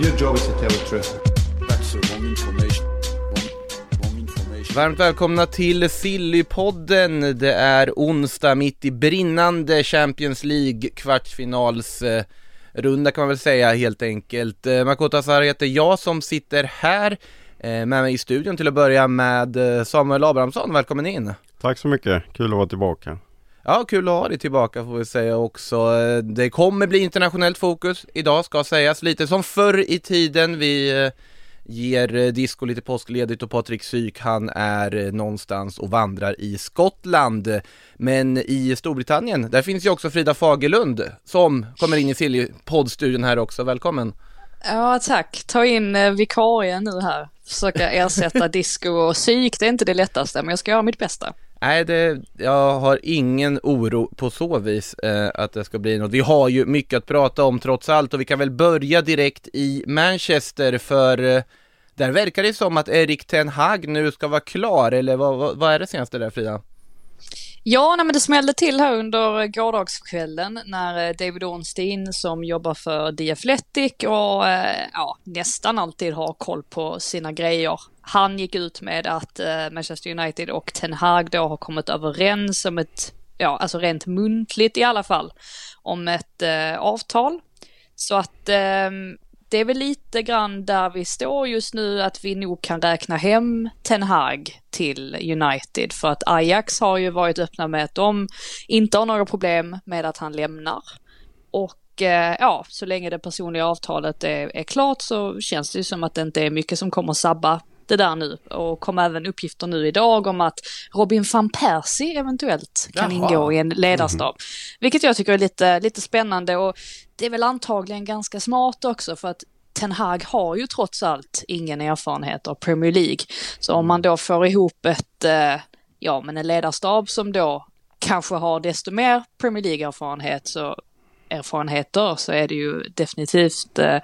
Your job is to tell the truth. That's the wrong information. Varmt välkomna till Sillypodden. Det är onsdag mitt i brinnande Champions League kvartsfinalsrunda runda kan man väl säga helt enkelt. Eh, Makoto Asar heter jag som sitter här eh, med mig i studion till att börja med eh, Samuel Abrahamsson. Välkommen in! Tack så mycket, kul att vara tillbaka. Ja, kul att ha dig tillbaka får vi säga också. Eh, Det kommer bli internationellt fokus idag ska sägas, lite som förr i tiden. Vi eh, ger eh, disco lite påskledigt och Patrik Syk han är någonstans och vandrar i Skottland. Men i Storbritannien, där finns ju också Frida Fagerlund som kommer in i poddstudion här också. Välkommen! Ja, tack. Ta in vikarien nu här. Försöka ersätta disco och psyk. Det är inte det lättaste, men jag ska göra mitt bästa. Nej, det, jag har ingen oro på så vis eh, att det ska bli något. Vi har ju mycket att prata om trots allt och vi kan väl börja direkt i Manchester för eh, där verkar det som att Erik Ten Hag nu ska vara klar, eller vad, vad, vad är det senaste där Frida? Ja, nej, men det smällde till här under gårdagskvällen när eh, David Ornstein som jobbar för The Athletic och eh, ja, nästan alltid har koll på sina grejer. Han gick ut med att eh, Manchester United och Ten Hag då har kommit överens om ett, ja, alltså rent muntligt i alla fall, om ett eh, avtal. Så att eh, det är väl lite grann där vi står just nu, att vi nog kan räkna hem Ten Hag till United. För att Ajax har ju varit öppna med att de inte har några problem med att han lämnar. Och eh, ja, så länge det personliga avtalet är, är klart så känns det ju som att det inte är mycket som kommer sabba det där nu. Och kom även uppgifter nu idag om att Robin van Persie eventuellt kan Jaha. ingå i en ledarstab. Vilket jag tycker är lite, lite spännande och det är väl antagligen ganska smart också för att Ten Hag har ju trots allt ingen erfarenhet av Premier League. Så om man då får ihop ett, eh, ja men en ledarstab som då kanske har desto mer Premier League-erfarenhet så erfarenheter så är det ju definitivt eh,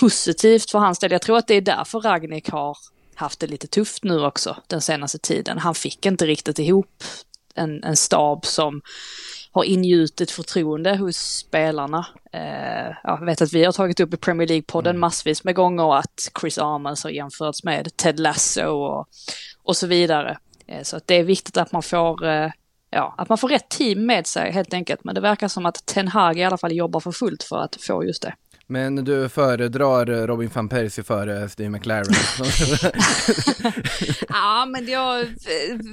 positivt för hans del. Jag tror att det är därför Ragnik har haft det lite tufft nu också den senaste tiden. Han fick inte riktigt ihop en, en stab som har ingjutit förtroende hos spelarna. Eh, jag vet att vi har tagit upp i Premier League-podden massvis med gånger att Chris Armas har jämförts med Ted Lasso och, och så vidare. Eh, så att det är viktigt att man får eh, Ja, att man får rätt team med sig helt enkelt. Men det verkar som att Ten Hag i alla fall jobbar för fullt för att få just det. Men du föredrar Robin van Persie före Steve McLaren? Ja, men jag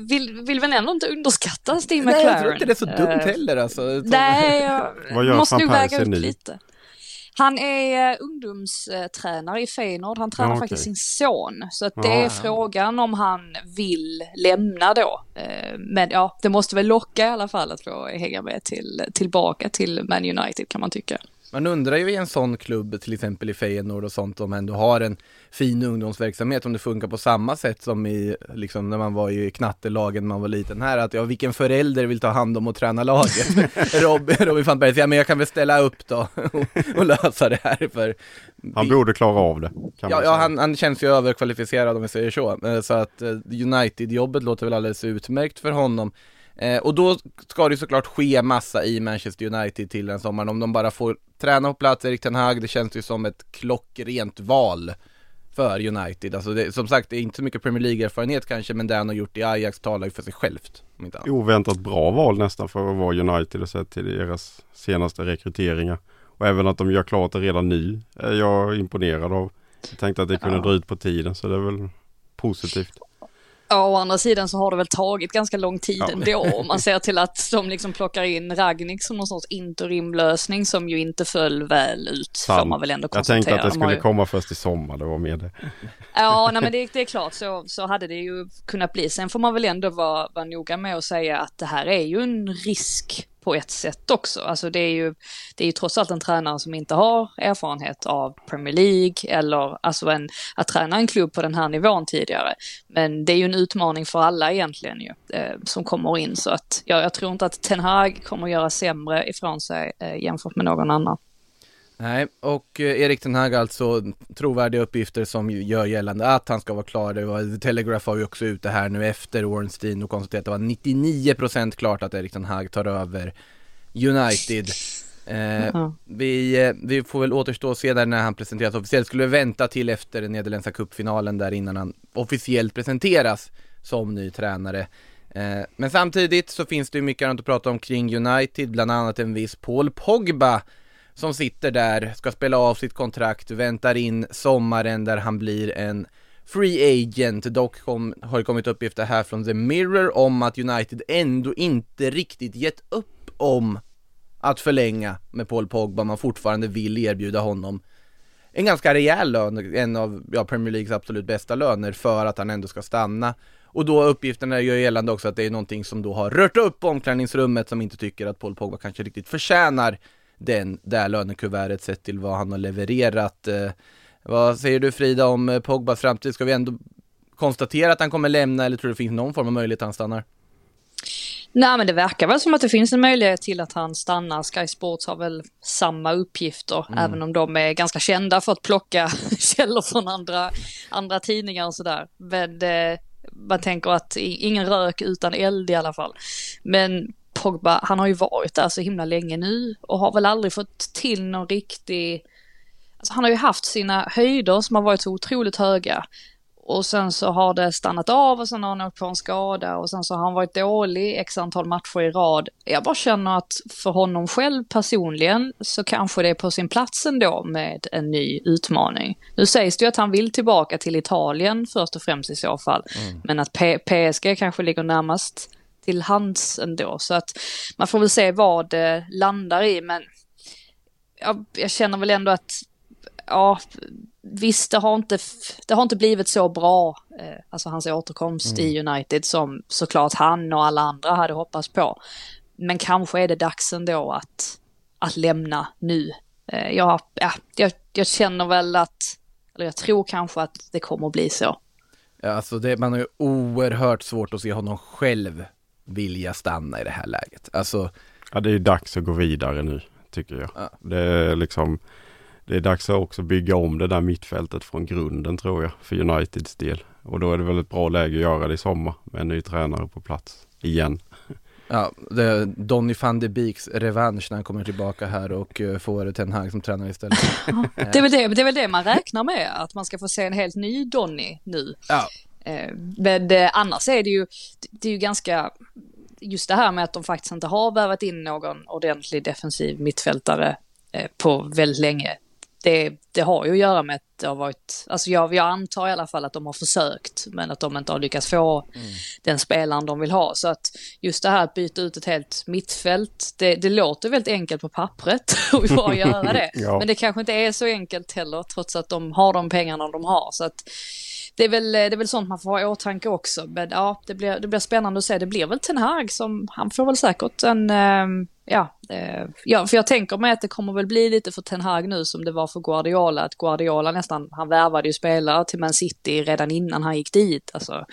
vill, vill väl ändå inte underskatta Steve Nej, McLaren. jag tror inte det är så dumt Eh, heller alltså. Nej, jag Vad gör måste nog väga upp lite. Han är uh, ungdomstränare i Feyenoord. Han tränar Ja, okej. faktiskt sin son. Så att det Ja. är frågan om han vill lämna då. Eh, men ja, det måste väl locka i alla fall att få hänga med till, tillbaka till Man United kan man tycka. Man undrar ju i en sån klubb, till exempel i Feyenoord och sånt, om ändå har en fin ungdomsverksamhet, om det funkar på samma sätt som i, liksom när man var i knattelagen när man var liten här, att ja, vilken förälder vill ta hand om och träna laget? Robin, Robin van Persie, ja men jag kan väl ställa upp då och, och lösa det här för Han borde klara av det. Kan Ja, ja han, han känns ju överkvalificerad om vi säger så. Eh, Så att eh, United-jobbet låter väl alldeles utmärkt för honom. Eh, och då ska det ju såklart ske massa i Manchester United till den sommaren. Om de bara får träna på plats, Erik Ten Hag, det känns ju som ett klockrent val för United. Alltså det, som sagt, det är inte så mycket Premier League-erfarenhet kanske, men det han har gjort i Ajax talar ju för sig självt. Om inte. Oväntat bra val nästan för att vara United och sett till deras senaste rekryteringar. Och även att de gör klart det redan nu är jag imponerad av. Jag tänkte att det kunde Ja. dra ut på tiden så det är väl positivt. Ja, å andra sidan så har det väl tagit ganska lång tid Ja. ändå. Om man ser till att de liksom plockar in Ragnik som någon sorts interimlösning som ju inte föll väl ut. Får man väl ändå Jag tänkte att det skulle ju- komma först i sommar, det var mer det. Ja, nej, men det, det är klart, så, så hade det ju kunnat bli. Sen får man väl ändå vara, vara noga med att säga att det här är ju en risk på ett sätt också. Alltså det är ju, det är ju trots allt en tränare som inte har erfarenhet av Premier League eller alltså en, att träna en klubb på den här nivån tidigare. Men det är ju en utmaning för alla egentligen ju, eh, som kommer in. Så att jag, jag tror inte att Ten Hag kommer göra sämre ifrån sig eh, jämfört med någon annan. Nej, och eh, Erik Ten Hag alltså trovärdiga uppgifter som gör gällande att han ska vara klar. Det var, Telegraph har ju också ute här nu efter Ornstein och konstaterat att det var 99% klart att Erik Ten Hag tar över United. Eh, vi, eh, vi får väl återstå och se där när han presenteras officiellt. Skulle vänta till efter den nederländska cupfinalen där innan han officiellt presenteras som ny tränare. Eh, men samtidigt så finns det ju mycket annat att prata om kring United, bland annat en viss Paul Pogba som sitter där, ska spela av sitt kontrakt, väntar in sommaren där han blir en free agent. Dock kom, har det kommit uppgifter här från The Mirror om att United ändå inte riktigt gett upp om att förlänga med Paul Pogba, man fortfarande vill erbjuda honom en ganska rejäl lön, en av ja, Premier Leagues absolut bästa löner för att han ändå ska stanna. Och då uppgifterna gör gällande också att det är någonting som då har rört upp omklädningsrummet som inte tycker att Paul Pogba kanske riktigt förtjänar den där lönekuvertet sett till vad han har levererat. Eh, vad säger du Frida om eh, Pogbas framtid? Ska vi ändå konstatera att han kommer lämna eller tror du det finns någon form av möjlighet att han stannar? Nej, men det verkar väl som att det finns en möjlighet till att han stannar. Sky Sports har väl samma uppgifter, även om de är ganska kända för att plocka källor från andra, andra tidningar och sådär. Men eh, man tänker att ingen rök utan eld i alla fall. Men Pogba, han har ju varit där så himla länge nu och har väl aldrig fått till någon riktig... Alltså han har ju haft sina höjder som har varit så otroligt höga. Och sen så har det stannat av och sen har han åkt på en skada och sen så har han varit dålig x antal matcher i rad. Jag bara känner att för honom själv personligen så kanske det är på sin plats ändå med en ny utmaning. Nu sägs det ju att han vill tillbaka till Italien först och främst i så fall. Men att P- PSG kanske ligger närmast till hands ändå. Så att man får väl se vad det landar i men jag, jag känner väl ändå att ja, visst, det har inte, det har inte blivit så bra, eh, alltså hans återkomst i United som såklart han och alla andra hade hoppats på. Men kanske är det dags ändå att, att lämna nu. Eh, jag, ja, jag, jag känner väl att, eller jag tror kanske att det kommer att bli så. Ja, alltså det, man har ju oerhört svårt att se honom själv vilja stanna i det här läget. Alltså, Ja, det är dags att gå vidare nu, tycker jag. Ja. Det är liksom Det är dags att också bygga om det där mittfältet från grunden tror jag, för Uniteds del. Och då är det väl ett bra läge att göra det i sommar med en ny tränare på plats igen. ja, det, Donny van de Beeks revansch när han kommer tillbaka här och uh, får Ten Hag som tränare istället. Det är, väl det, det är väl det man räknar med, att man ska få se en helt ny Donny nu. Ja, Eh, Eh, men eh, annars är det ju, det är ju ganska, just det här med att de faktiskt inte har värvat in någon ordentlig defensiv mittfältare eh, på väldigt länge. Det, det har ju att göra med att det har varit, alltså jag, jag antar i alla fall att de har försökt, men att de inte har lyckats få den spelaren de vill ha. Så att just det här att byta ut ett helt mittfält, det, det låter väldigt enkelt på pappret och bara göra det. Ja. Men det kanske inte är så enkelt heller, trots att de har de pengarna de har. Så att det är, väl, det är väl sånt man får ha i åtanke också. Men ja, det blir, det blir spännande att se. Det blir väl Ten Hag som, han får väl säkert en, ehm, ja, eh, ja, för jag tänker mig att det kommer väl bli lite för Ten Hag nu som det var för Guardiola. Att Guardiola nästan, han värvade ju spelare till Man City redan innan han gick dit. Alltså.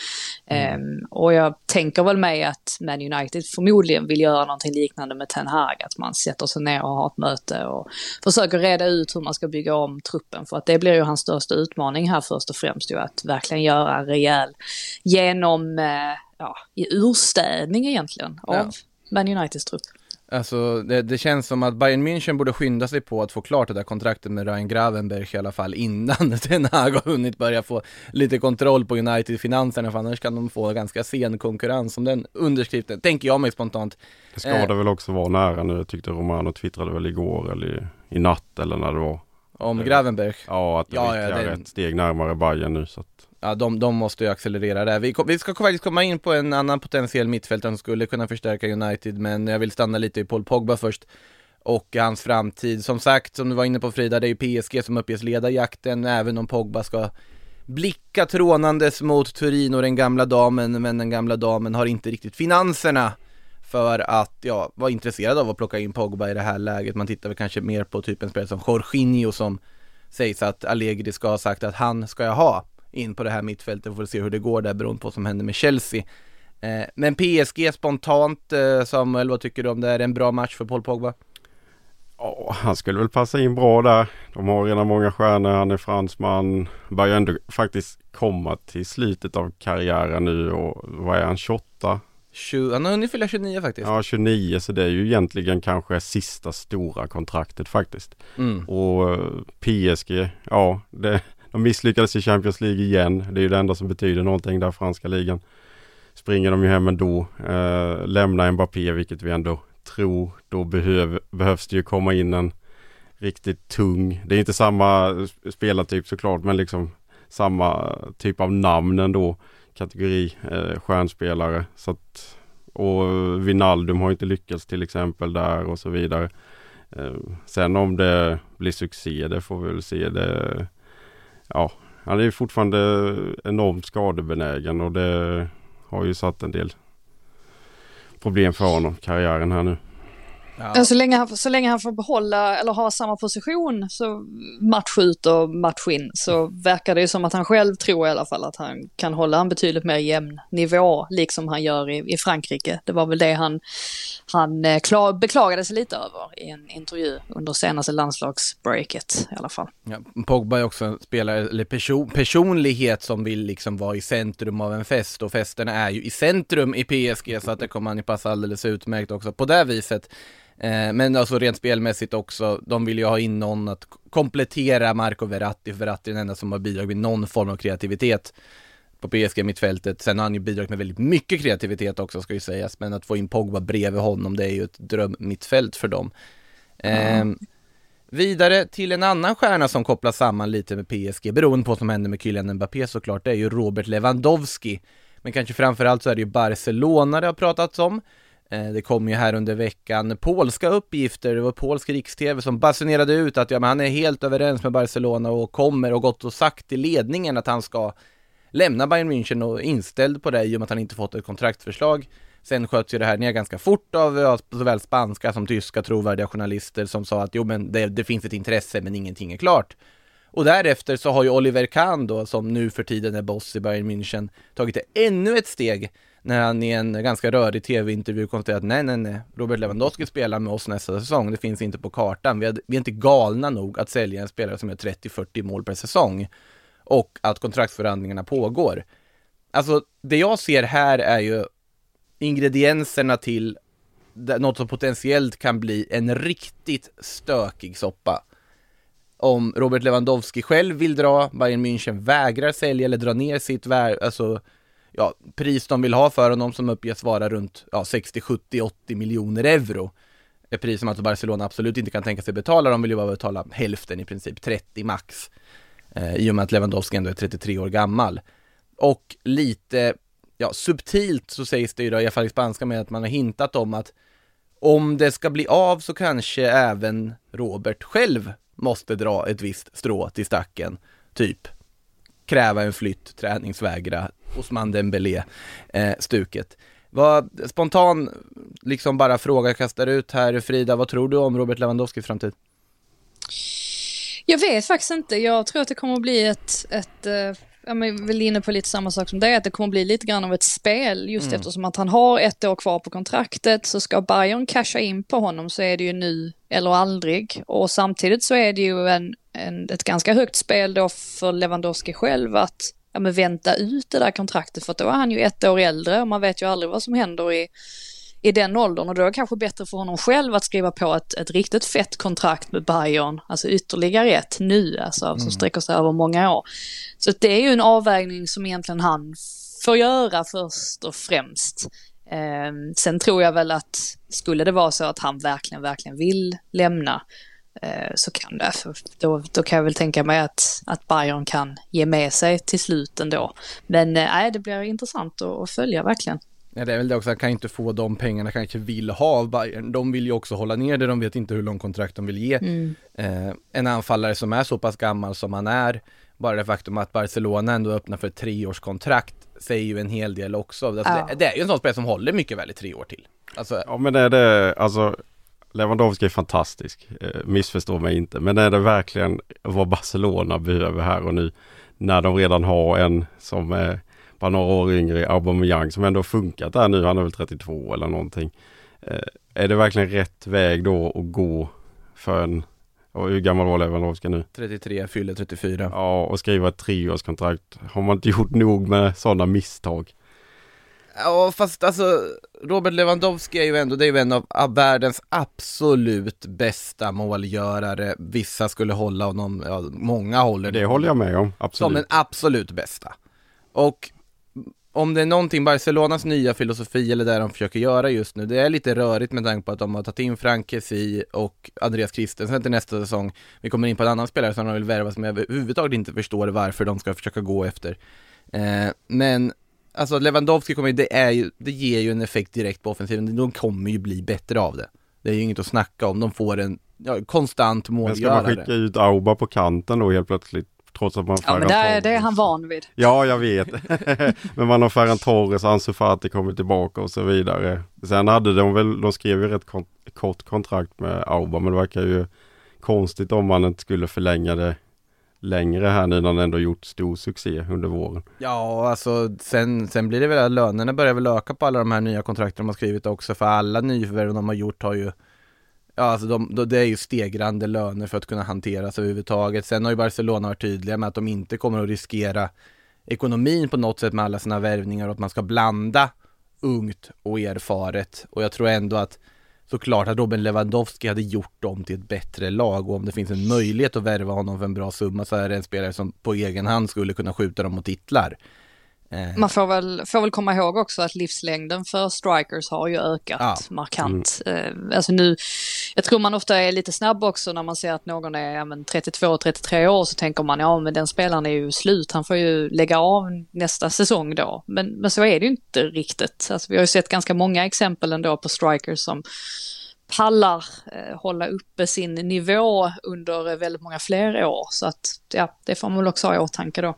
Ehm, och jag tänker väl mig att Man United förmodligen vill göra någonting liknande med Ten Hag. Att man sätter sig ner och har ett möte och försöker reda ut hur man ska bygga om truppen. För att det blir ju hans största utmaning här först och främst ju att verkligen göra en rejäl genom, eh, ja, i urstädning egentligen av Ja. Man Uniteds trupp. Alltså det, det känns som att Bayern München borde skynda sig på att få klart det där kontraktet med Ryan Gravenberg i alla fall innan Ten Hag har hunnit börja få lite kontroll på United-finanserna för annars kan de få ganska sen konkurrens om den underskriften, tänker jag mig spontant. Det ska Eh. väl också vara nära nu. Jag tyckte Romano twittrade väl igår eller i, i natt eller när det var. Om. Gravenberg, Ja, att det Ja, är ja, den- ett steg närmare Bayern nu så att ja de, de måste ju accelerera där. Vi, vi ska faktiskt komma in på en annan potentiell mittfältare som skulle kunna förstärka United, men jag vill stanna lite i Paul Pogba först. Och hans framtid. Som sagt, som du var inne på Frida, det är ju PSG som uppges leda jakten, även om Pogba ska blicka trånandes mot Turin och den gamla damen, men den gamla damen har inte riktigt finanserna för att, ja, vara intresserad av att plocka in Pogba i det här läget. Man tittar väl kanske mer på typ en spelare som Jorginho som sägs att Allegri ska ha sagt att han ska jag ha in på det här mittfältet, får se hur det går där beroende på vad som händer med Chelsea. Eh, men PSG spontant, eh, Samuel, vad tycker du om det? Är det en bra match för Paul Pogba? Ja, han skulle väl passa in bra där. De har redan många stjärnor. Han är fransman. Börjar ändå faktiskt komma till slutet av karriären nu och vad är han, 28? 20, han har hunnit fylla 29 faktiskt. Ja, 29 så det är ju egentligen kanske sista stora kontraktet faktiskt. Mm. Och eh, PSG, ja, det, de misslyckades i Champions League igen. Det är ju det enda som betyder någonting där, franska ligan. Springer de ju hem ändå. Eh, lämnar Mbappé, vilket vi ändå tror. Då behöv, behövs det ju komma in en riktigt tung. Det är inte samma spelartyp såklart, men liksom samma typ av namn ändå. Kategori eh, stjärnspelare. Så att, och Vinaldum har inte lyckats till exempel där och så vidare. Eh, sen om det blir succé, det får vi väl se. Det, ja, han är fortfarande enormt skadebenägen och det har ju satt en del problem för honom, karriären här nu. Ja, så, länge han, så länge han får behålla eller ha samma position, så match ut och match in, så verkar det ju som att han själv tror i alla fall att han kan hålla en betydligt mer jämn nivå, liksom han gör i, i Frankrike. Det var väl det han, han eh, klar, beklagade sig lite över i en intervju under senaste landslagsbreaket i alla fall. Ja, Pogba är också en spelare, eller person, personlighet som vill liksom vara i centrum av en fest och festerna är ju i centrum i PSG så att det kommer han ju passa alldeles utmärkt också på det viset. Eh, men alltså rent spelmässigt också, de vill ju ha in någon att komplettera Marco Verratti, för Verratti är den enda som har bidragit med någon form av kreativitet på PSG mittfältet. Sen har han ju bidragit med väldigt mycket kreativitet också ska ju sägas, men att få in Pogba bredvid honom, det är ju ett drömmittfält för dem. Eh, Vidare till en annan stjärna som kopplas samman lite med PSG, beroende på vad som händer med Kylian Mbappé såklart, det är ju Robert Lewandowski. Men kanske framförallt så är det ju Barcelona det har pratats om. Eh, det kom ju här under veckan polska uppgifter, det var polsk riks-tv som basunerade ut att ja, men han är helt överens med Barcelona och kommer och gått och sagt till ledningen att han ska lämna Bayern München och inställd på det i och med att han inte fått ett kontraktförslag. Sen sköts ju det här ner ganska fort av såväl spanska som tyska trovärdiga journalister som sa att jo men det, det finns ett intresse men ingenting är klart. Och därefter så har ju Oliver Kahn då, som nu för tiden är boss i Bayern München, tagit det ännu ett steg när han i en ganska rörig tv-intervju konstaterade att nej, nej, nej, Robert Lewandowski spelar med oss nästa säsong, det finns inte på kartan. Vi är, vi är inte galna nog att sälja en spelare som gör 30-40 mål per säsong och att kontraktsförhandlingarna pågår. Alltså, det jag ser här är ju ingredienserna till något som potentiellt kan bli en riktigt stökig soppa. Om Robert Lewandowski själv vill dra, Bayern München vägrar sälja eller dra ner sitt värde, alltså ja, pris de vill ha för honom som uppges vara runt ja, 60, 70, 80 miljoner euro. Ett pris som alltså Barcelona absolut inte kan tänka sig betala, de vill ju bara betala hälften i princip, 30 max. Eh, I och med att Lewandowski ändå är 33 år gammal. Och lite, ja subtilt så sägs det ju då, i alla fall i spanska med att man har hintat om att om det ska bli av så kanske även Robert själv måste dra ett visst strå till stacken. Typ kräva en flytt, träningsvägra, Osman Dembélé eh, stuket. Vad, spontan, liksom bara fråga kastar ut här, Frida, vad tror du om Robert Lewandowskis framtid? Jag vet faktiskt inte. Jag tror att det kommer att bli ett, ett eh, jag är väl inne på lite samma sak som det, att det kommer att bli lite grann av ett spel just eftersom att han har ett år kvar på kontraktet så ska Bayern casha in på honom så är det ju nu eller aldrig och samtidigt så är det ju en, en, ett ganska högt spel då för Lewandowski själv att ja, men vänta ut det där kontraktet för att då är han ju ett år äldre och man vet ju aldrig vad som händer i i den åldern och då är det kanske bättre för honom själv att skriva på ett, ett riktigt fett kontrakt med Bayern, alltså ytterligare ett nu, alltså Mm. som sträcker sig över många år. Så det är ju en avvägning som egentligen han får göra först och främst. Eh, sen tror jag väl att skulle det vara så att han verkligen, verkligen vill lämna så kan det, för då, då kan jag väl tänka mig att, att Bayern kan ge med sig till slut ändå. Men eh, nej, det blir intressant att, att följa verkligen. Ja, det är väl det också, han kan inte få de pengarna kanske vill ha av Bayern. De vill ju också hålla ner det, de vet inte hur lång kontrakt de vill ge. Eh, en anfallare som är så pass gammal som han är, bara det faktum att Barcelona ändå öppnar för ett treårskontrakt säger ju en hel del också. Alltså, Ja. det, det är ju en sån spelare som håller mycket väl i tre år till. Alltså, Ja men är det, alltså Lewandowski är fantastisk, eh, missförstå mig inte. Men är det verkligen vad Barcelona behöver här och nu? När de redan har en som är bara några år yngre, Aubameyang, som ändå funkat där nu. Han är väl 32 eller någonting. Eh, är det verkligen rätt väg då att gå för en, och hur gammal var Lewandowski nu? 33, fyller 34. Ja, och skriva ett treårskontrakt. Har man inte gjort nog med sådana misstag? Ja fast alltså Robert Lewandowski är ju ändå, det är ju en av världens absolut bästa målgörare. Vissa skulle hålla honom, ja, många håller Det håller jag med om, som absolut. den absolut bästa. Och om det är någonting Barcelonas nya filosofi eller det de försöker göra just nu, det är lite rörigt med tanke på att de har tagit in Frank Kessie och Andreas Christensen till nästa säsong. Vi kommer in på en annan spelare som de vill värva som jag överhuvudtaget inte förstår varför de ska försöka gå efter. Eh, men alltså Lewandowski kommer ju, det är ju, det ger ju en effekt direkt på offensiven, de kommer ju bli bättre av det. Det är ju inget att snacka om, de får en ja, konstant Men ska målgörare. man skicka ut Auba på kanten då helt plötsligt? Trots att man Ja, men det är, det är han van vid. Ja, jag vet. men man har Ferran Torres, Ansu Fati kommer tillbaka och så vidare. Sen hade de väl, de skrev ju rätt kort kontrakt med Auba, men det verkar ju konstigt om man inte skulle förlänga det längre här nu när han ändå gjort stor succé under våren. Ja, alltså sen, sen blir det väl att lönerna börjar väl öka på alla de här nya kontrakten de har skrivit också för alla nyförvärv de har gjort har ju Ja alltså de, de, det är ju stegrande löner för att kunna hanteras överhuvudtaget. Sen har ju Barcelona varit tydliga med att de inte kommer att riskera ekonomin på något sätt med alla sina värvningar och att man ska blanda ungt och erfaret. Och jag tror ändå att såklart att Robin Lewandowski hade gjort dem till ett bättre lag och om det finns en möjlighet att värva honom för en bra summa så är det en spelare som på egen hand skulle kunna skjuta dem mot titlar. Eh, Man får väl, får väl komma ihåg också att livslängden för strikers har ju ökat Ja. markant. Eh, alltså nu, jag tror man ofta är lite snabb också när man ser att någon är ja, men 32-33 år så tänker man ja men den spelaren är ju slut, han får ju lägga av nästa säsong då. Men, men så är det ju inte riktigt. Alltså, vi har ju sett ganska många exempel ändå på strikers som pallar eh, hålla uppe sin nivå under väldigt många fler år. Så att ja, det får man väl också ha i åtanke då.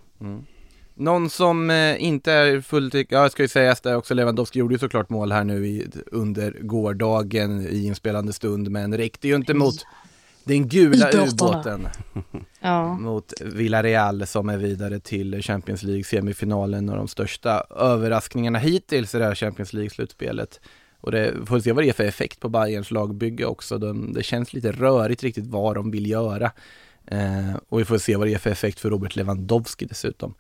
Någon som eh, inte är fullt, ja jag ska ju sägas där också, Lewandowski gjorde ju såklart mål här nu i, under gårdagen i inspelande stund, men räckte ju inte mot den gula ubåten Ja. mot Villarreal som är vidare till Champions League semifinalen och de största överraskningarna hittills i det här Champions League-slutspelet. Och det får vi se vad det är för effekt på Bayerns lagbygge också. De, det känns lite rörigt riktigt vad de vill göra. Eh, och vi får se vad det är för effekt för Robert Lewandowski dessutom.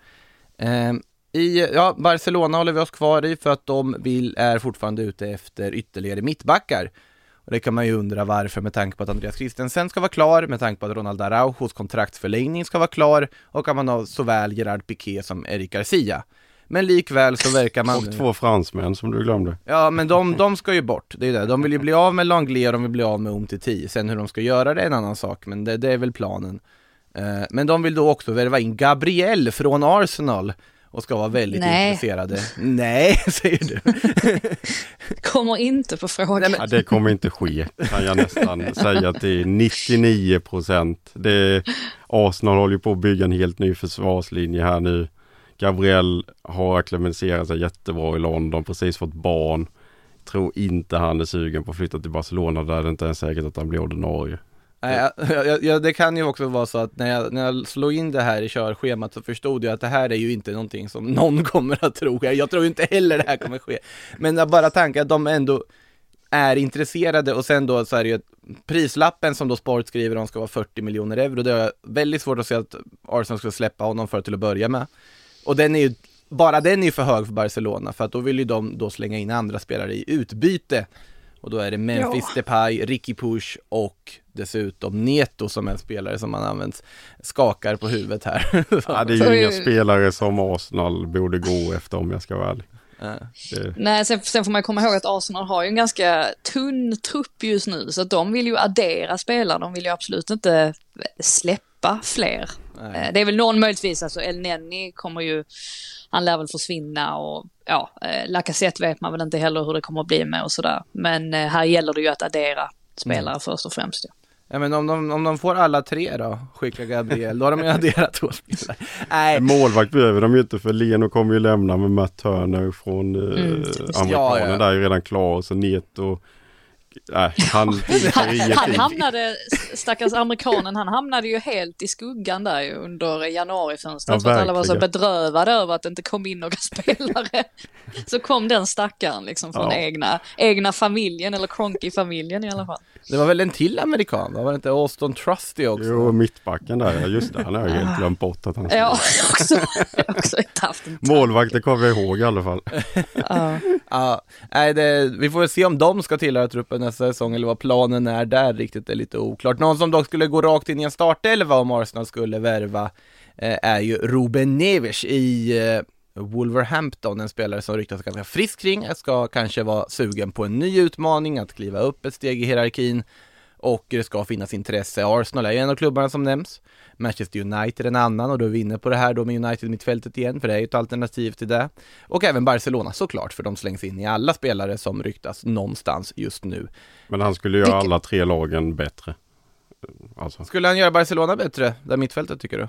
Eh, I ja, Barcelona håller vi oss kvar i för att de vill, är fortfarande ute efter ytterligare mittbackar. Och det kan man ju undra varför med tanke på att Andreas Christensen ska vara klar, med tanke på att Ronald Araujos kontraktsförlängning ska vara klar och att man har såväl Gerard Piqué som Eric Garcia. Men likväl så verkar man... Och två fransmän som du glömde. Ja, men de, de ska ju bort. Det är det. De vill ju bli av med Langley och de vill bli av med Umtiti. Sen hur de ska göra det är en annan sak, men det, det är väl planen. Eh, men de vill då också värva in Gabriel från Arsenal och ska vara väldigt Nej. intresserade. Nej, säger du. Kommer inte på frågan. Ja, det kommer inte ske, kan jag nästan säga till 99 procent. Arsenal håller på att bygga en helt ny försvarslinje här nu. Gabriel har acklimatiserat sig jättebra i London, precis fått barn. Tror inte han är sugen på att flytta till Barcelona där det inte är säkert att han blir ordinarie. Nej, jag, jag, det kan ju också vara så att när jag, när jag slog in det här i körschemat så förstod jag att det här är ju inte någonting som någon kommer att tro. Jag, tror inte heller det här kommer ske. Men bara tanken att de ändå är intresserade och sen då så är det ju prislappen som då Sport skriver om ska vara 40 miljoner euro. Det är väldigt svårt att se att Arsenal ska släppa honom för till att börja med. Och den är ju bara den är ju för hög för Barcelona för att då vill ju de då slänga in andra spelare i utbyte. Och då är det Memphis Depay, Ricky Push och dessutom Neto som en spelare som man använt skakar på huvudet här. Ja, det är ju inga spelare som Arsenal borde gå efter om jag ska vara ärlig. Ja. Det, Nej, sen, sen får man komma ihåg att Arsenal har ju en ganska tunn trupp just nu, så att de vill ju addera spelare, de vill ju absolut inte släppa fler. Nej. Eh, Det är väl någon möjligtvis, alltså El Neni kommer ju, han lär väl försvinna och ja, eh, Lacazette vet man väl inte heller hur det kommer att bli med och sådär. Men eh, här gäller det ju att addera spelare Mm. först och främst. Ja. Ja men om de, om de får alla tre då, skicka Gabriel, då har de ju adderat två spelare. Nej, målvakt behöver de ju inte för Leno kommer ju lämna med Matt Turner från eh, Mm. amerikanen Ja, ja. där är ju redan klar. Så Neto, nej han tillför Han, han hamnade, stackars amerikanen, han hamnade ju helt i skuggan där under januarifönstret. Ja, att alla var så bedrövade över att det inte kom in några spelare. Så kom den stackaren liksom från Ja. egna, egna familjen, eller Cronky-familjen i alla fall. Det var väl en till amerikan, va? var det inte Austin Trusty också? Jo, mittbacken där, ja, just det. Han har jag helt glömt bort att han Ja, jag har också, jag har också inte haft en tanke. Målvakter kommer jag ihåg i alla fall. Ja. Ja, nej, det, vi får väl se om de ska tillhöra truppen nästa säsong eller vad planen är där riktigt är lite oklart. Någon som dock skulle gå rakt in i en startelva om Arsenal skulle värva eh, är ju Ruben Neves i eh, Wolverhampton, en spelare som ryktas ganska frisk kring, ska kanske vara sugen på en ny utmaning, att kliva upp ett steg i hierarkin och det ska finnas intresse. Arsenal är ju en av klubbarna som nämns. Manchester United en annan och då är vi inne på det här då med United-mittfältet igen, för det är ju ett alternativ till det. Och även Barcelona såklart, för de slängs in i alla spelare som ryktas någonstans just nu. Men han skulle göra alla tre lagen bättre. Alltså, Skulle han göra Barcelona bättre, där mittfältet tycker du?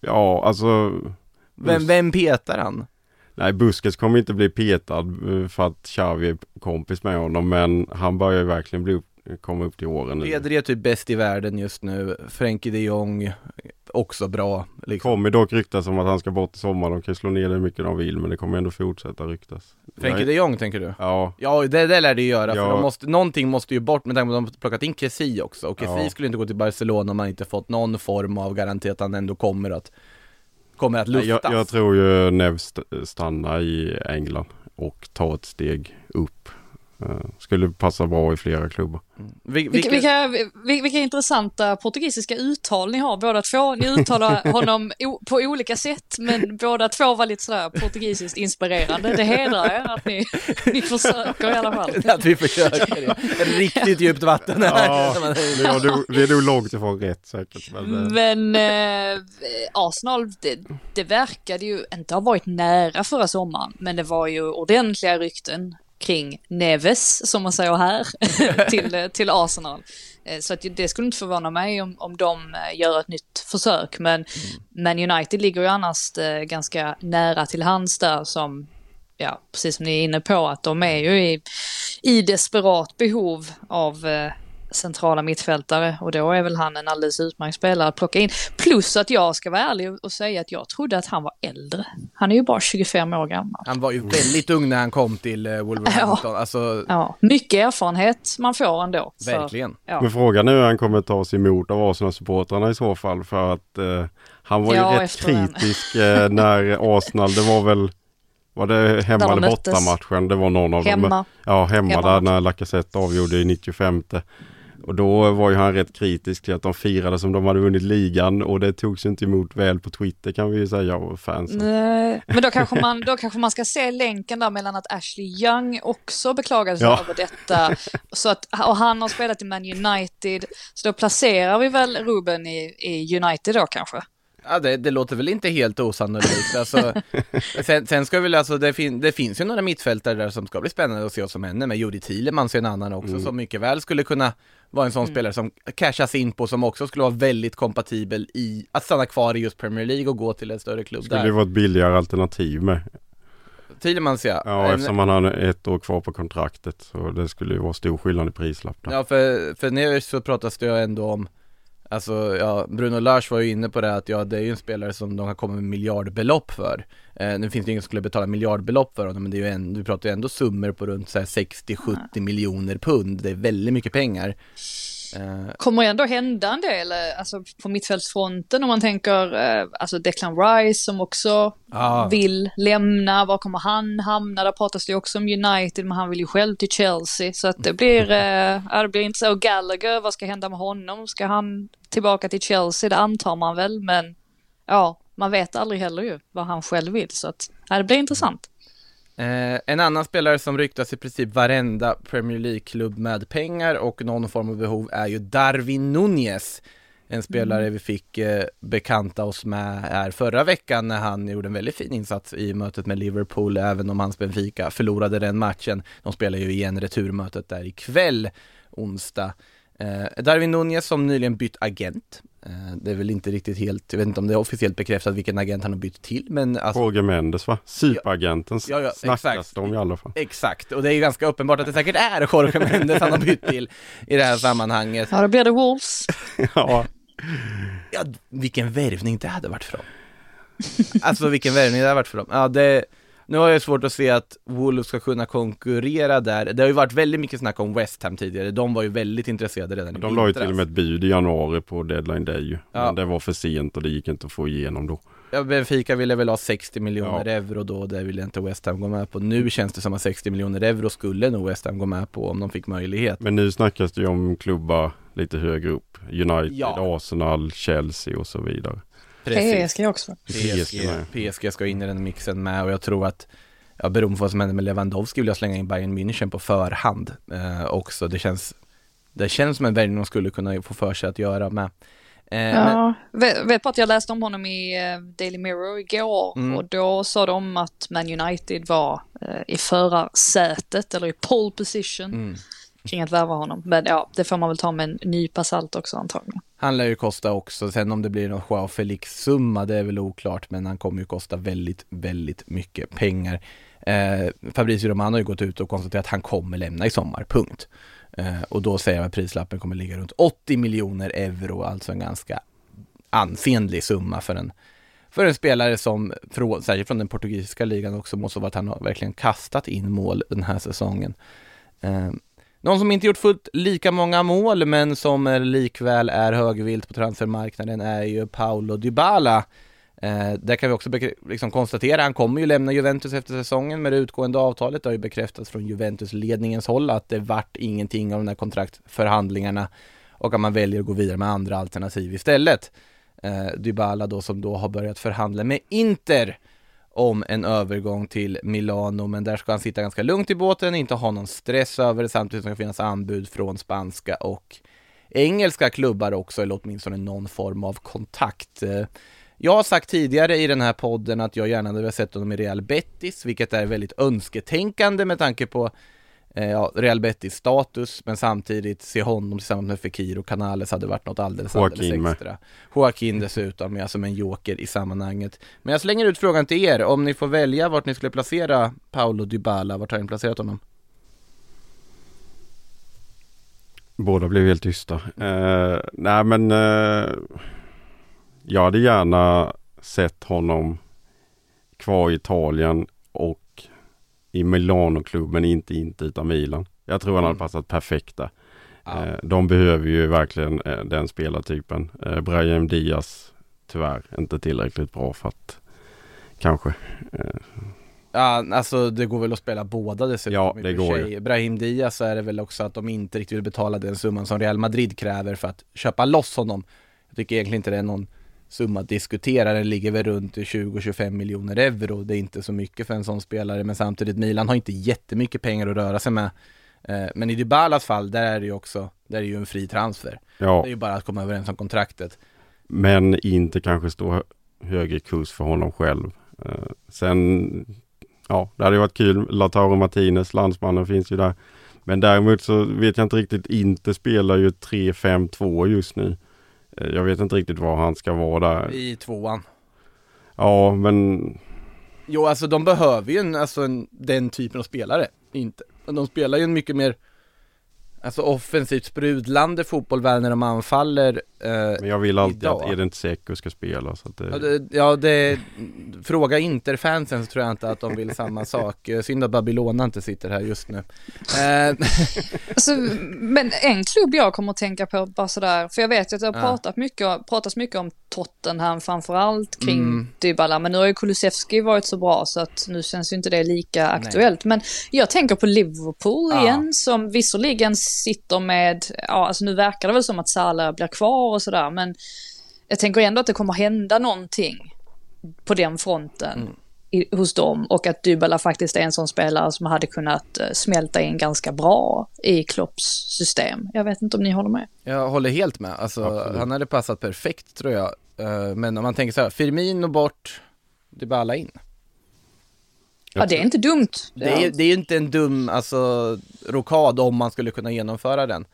ja, alltså... Vem, vem petar han? Nej, Busquets kommer inte bli petad eh, för att Xavi är kompis med honom, men han börjar ju verkligen bli upp, komma upp till åren. Pedri är typ bäst i världen just nu, Frenkie de Jong också bra. Liksom. kommer dock ryktas om att han ska bort i sommar. De kan slå ner det hur mycket de vill, men det kommer ändå fortsätta ryktas. Frenkie de Jong tänker du? Ja, Ja, det, det lär det ju göra, för Ja. de måste, någonting måste ju bort med tanke på att de har plockat in Kessie också, och Kessie Ja. skulle inte gå till Barcelona om man inte fått någon form av garanti att han ändå kommer att kommer att luftas. jag, jag tror ju Nev st- stannar i England och tar ett steg upp. Eh, skulle passa bra i flera klubbar. Vi, Vilka, vilka, vilka, vilka intressanta portugisiska uttal ni har båda två. Ni uttalar honom på olika sätt, men båda två var lite sådär portugisiskt inspirerande. Det hedrar er att ni, ni försöker i alla fall. att vi försöker, ja. riktigt djupt vatten här. Ja, det, var, nog- det är nog långt ifrån rätt säkert. Men, eh, Men eh, Arsenal, det, det verkade ju inte ha varit nära förra sommaren, men det var ju ordentliga rykten kring Neves, som man säger här, till, till Arsenal. Eh, Så att det skulle inte förvåna mig om, om de eh, gör ett nytt försök, men Man United ligger ju annars eh, ganska nära till hands där som, ja, precis som ni är inne på, att de är ju i, i desperat behov av centrala mittfältare och då är väl han en alldeles utmärkt spelare att plocka in. Plus att jag ska vara ärlig och säga att jag trodde att han var äldre. Han är ju bara 25 år gammal. Han var ju väldigt ung när han kom till eh, Wolverhampton, alltså Ja, mycket erfarenhet man får ändå. Så, verkligen. ja. Men frågan är hur han kommer tas emot av Arsenal-supportrarna i så fall. För att eh, han var ju Ja, rätt kritisk eh, när Arsenal, det var väl var det hemma de eller möttes. borta matchen? Det var någon av dem. Hemma. Ja, hemma, Hemma där när Lacazette avgjorde i 95. Och då var ju han rätt kritisk till att de firade som de hade vunnit ligan och det togs inte emot väl på Twitter kan vi ju säga och fansen. Nej, Men då kanske, man, då kanske man ska se länken där mellan att Ashley Young också beklagade sig Ja. över detta. Så att, och han har spelat i Man United. Så då placerar vi väl Ruben i, i United då kanske. Ja, det, det låter väl inte helt osannolikt. Alltså, sen, sen ska väl alltså, det, fin det finns ju några mittfältare där som ska bli spännande att se vad som händer med. Jody Thielemans är en annan också Mm. som mycket väl skulle kunna vara en sån Mm. spelare som cashas in på, som också skulle vara väldigt kompatibel i att stanna kvar i just Premier League och gå till en större klubb Skulle där. det vara ett billigare alternativ med. Thielemans ja. Ja, En- eftersom han har ett år kvar på kontraktet. Så det skulle ju vara stor skillnad i prislapp. Ja, för, för nu så pratas det ju ändå om Alltså ja, Bruno Lars var ju inne på det att ja, det är ju en spelare som de har kommit med miljardbelopp för. Eh, Nu finns det ingen som skulle betala miljardbelopp för honom men det är ju en, vi pratar ju ändå summor på runt så här 60-70 miljoner pund. Det är väldigt mycket pengar eh, kommer ändå hända en del, alltså på mittfältsfronten om man tänker, eh, alltså Declan Rice som också Ja. vill lämna, var kommer han hamna? Där pratas det också om United, men han vill ju själv till Chelsea, så att det blir, eh, det blir inte så. Gallagher, vad ska hända med honom? Ska han tillbaka till Chelsea? Det antar man väl, men ja, man vet aldrig heller ju vad han själv vill, så att ja, det blir intressant. Eh, en annan spelare som ryktas i princip varenda Premier League-klubb med pengar och någon form av behov är ju Darwin Nunez. En spelare vi fick eh, bekanta oss med här förra veckan när han gjorde en väldigt fin insats i mötet med Liverpool, även om hans Benfica förlorade den matchen. De spelar ju igen returmötet där ikväll, onsdag. Eh, Darwin Nunez som nyligen bytt agent. Eh, det är väl inte riktigt helt, jag vet inte om det är officiellt bekräftat vilken agent han har bytt till, men alltså Jorge Mendes va? Superagenten Ja, ja, snackas de i alla fall. Exakt, och det är ju ganska uppenbart att det säkert är Jorge Mendes han har bytt till i det här sammanhanget. Ja, då blir det Wolves. ja. Ja, vilken värvning det hade varit för dem. Alltså vilken värvning det hade varit för dem. Ja, det, nu har jag svårt att se att Wolves ska kunna konkurrera där. Det har ju varit väldigt mycket snack om West Ham tidigare. De var ju väldigt intresserade redan i De la ju till och med ett bud i januari på deadline day ju. Ja. Men det var för sent och det gick inte att få igenom då. Ja, Benfica ville väl ha 60 miljoner Ja. euro då, det ville inte West Ham gå med på. Nu känns det som att 60 miljoner euro skulle nog West Ham gå med på om de fick möjlighet. Men nu snackas det ju om klubbar lite högre upp. United, Ja. Arsenal, Chelsea och så vidare. PSG också. PSG. PSG ska in i den mixen med och jag tror att Ja, beroende på vad som händer med Lewandowski vill jag slänga in Bayern München på förhand eh, också. Det känns, det känns som en värvning de skulle kunna få för sig att göra med. Eh, men, Ja, vet, vet bara att jag läste om honom i eh, Daily Mirror igår Mm. och då sa de att Man United var eh, i förarsätet eller i pole position mm kring att värva honom. Men ja, det får man väl ta med en nypa salt också antagligen. Han lär ju kosta också, sen om det blir någon Joao Felix-summa det är väl oklart men han kommer ju kosta väldigt, väldigt mycket pengar. Eh, Fabricio Romano har ju gått ut och konstaterat att han kommer lämna i sommar, punkt. Eh, och då säger jag att prislappen kommer ligga runt 80 miljoner euro, alltså en ganska ansenlig summa för en, för en spelare som, från, särskilt från den portugisiska ligan också, måste vara att han har verkligen kastat in mål den här säsongen. Eh, någon som inte gjort fullt lika många mål men som eh, likväl är högvilt på transfermarknaden är ju Paolo Dybala. Eh, där kan vi också liksom konstatera, han kommer ju lämna Juventus efter säsongen med det utgående avtalet. Det har ju bekräftats från Juventus-ledningens håll att det vart ingenting av de där kontraktförhandlingarna och att man väljer att gå vidare med andra alternativ istället. Eh, Dybala då som då har börjat förhandla med Inter om en övergång till Milano, men där ska han sitta ganska lugnt i båten, inte ha någon stress över det, samtidigt som det finns anbud från spanska och engelska klubbar också, eller åtminstone någon form av kontakt. Jag har sagt tidigare i den här podden att jag gärna hade velat sett honom i Real Betis, vilket är väldigt önsketänkande med tanke på ja, Real Betis status, men samtidigt se honom tillsammans med Fekir och Canales hade varit något alldeles, alldeles Joaquin med. extra. Joaquin dessutom, ja, som en joker i sammanhanget. Men jag slänger ut frågan till er, om ni får välja vart ni skulle placera Paolo Dybala, vart har ni placerat honom? Båda blev helt tysta. Eh, nej men eh, jag hade gärna sett honom kvar i Italien och i Milano-klubben, inte inte utan Milan. Jag tror han hade passat perfekt där. Eh, de behöver ju verkligen eh, den spelartypen. Eh, Brahim Diaz tyvärr inte tillräckligt bra för att kanske Ja, alltså det går väl att spela båda dessutom Ja, det går ju. Brahim Diaz är det väl också att de inte riktigt vill betala den summan som Real Madrid kräver för att köpa loss honom. Jag tycker egentligen inte det är någon summa att diskutera, den ligger väl runt 20-25 miljoner euro. Det är inte så mycket för en sån spelare, men samtidigt Milan har inte jättemycket pengar att röra sig med. Eh, Men i Dybalas fall, där är det ju också, där är det ju en fri transfer. Ja. Det är ju bara att komma överens om kontraktet. Men inte kanske stå högre kurs för honom själv. Eh, sen, ja, det hade ju varit kul. Lautaro Martinez, landsmannen, finns ju där. Men däremot så vet jag inte riktigt, inte spelar ju 3-5-2 just nu. Eh, jag vet inte riktigt var han ska vara där. I tvåan. Ja, men Jo, alltså de behöver ju en, alltså en, den typen av spelare. Inte. De spelar ju en mycket mer Alltså offensivt sprudlande fotboll väl när de anfaller eh, Men jag vill alltid idag. att Edin Dzeko ska spela så att det... Ja, det, ja, det Fråga Interfansen så tror jag inte att de vill samma sak. Eh, Synd att Babylona inte sitter här just nu. Eh, Alltså, men en klubb jag kommer att tänka på bara sådär, för jag vet ju att det har pratat mycket, pratats mycket om Tottenham framförallt kring Mm. Dybala, men nu har ju Kulusevski varit så bra så att nu känns ju inte det lika aktuellt. Men jag tänker på Liverpool Ja. igen, som visserligen sitter med, ja alltså nu verkar det väl som att Salah blir kvar och sådär, men jag tänker ändå att det kommer hända någonting på den fronten. Mm. I, hos dem och att Dybala faktiskt är en sån spelare som hade kunnat eh, smälta in ganska bra i Klopps system. Jag vet inte om ni håller med. Jag håller helt med, alltså Absolut. han hade passat perfekt tror jag Eh, Men om man tänker så här, Firmino bort, Dybala in Ja, det är inte dumt. Det är, det är ju inte en dum, alltså, rokad om man skulle kunna genomföra den.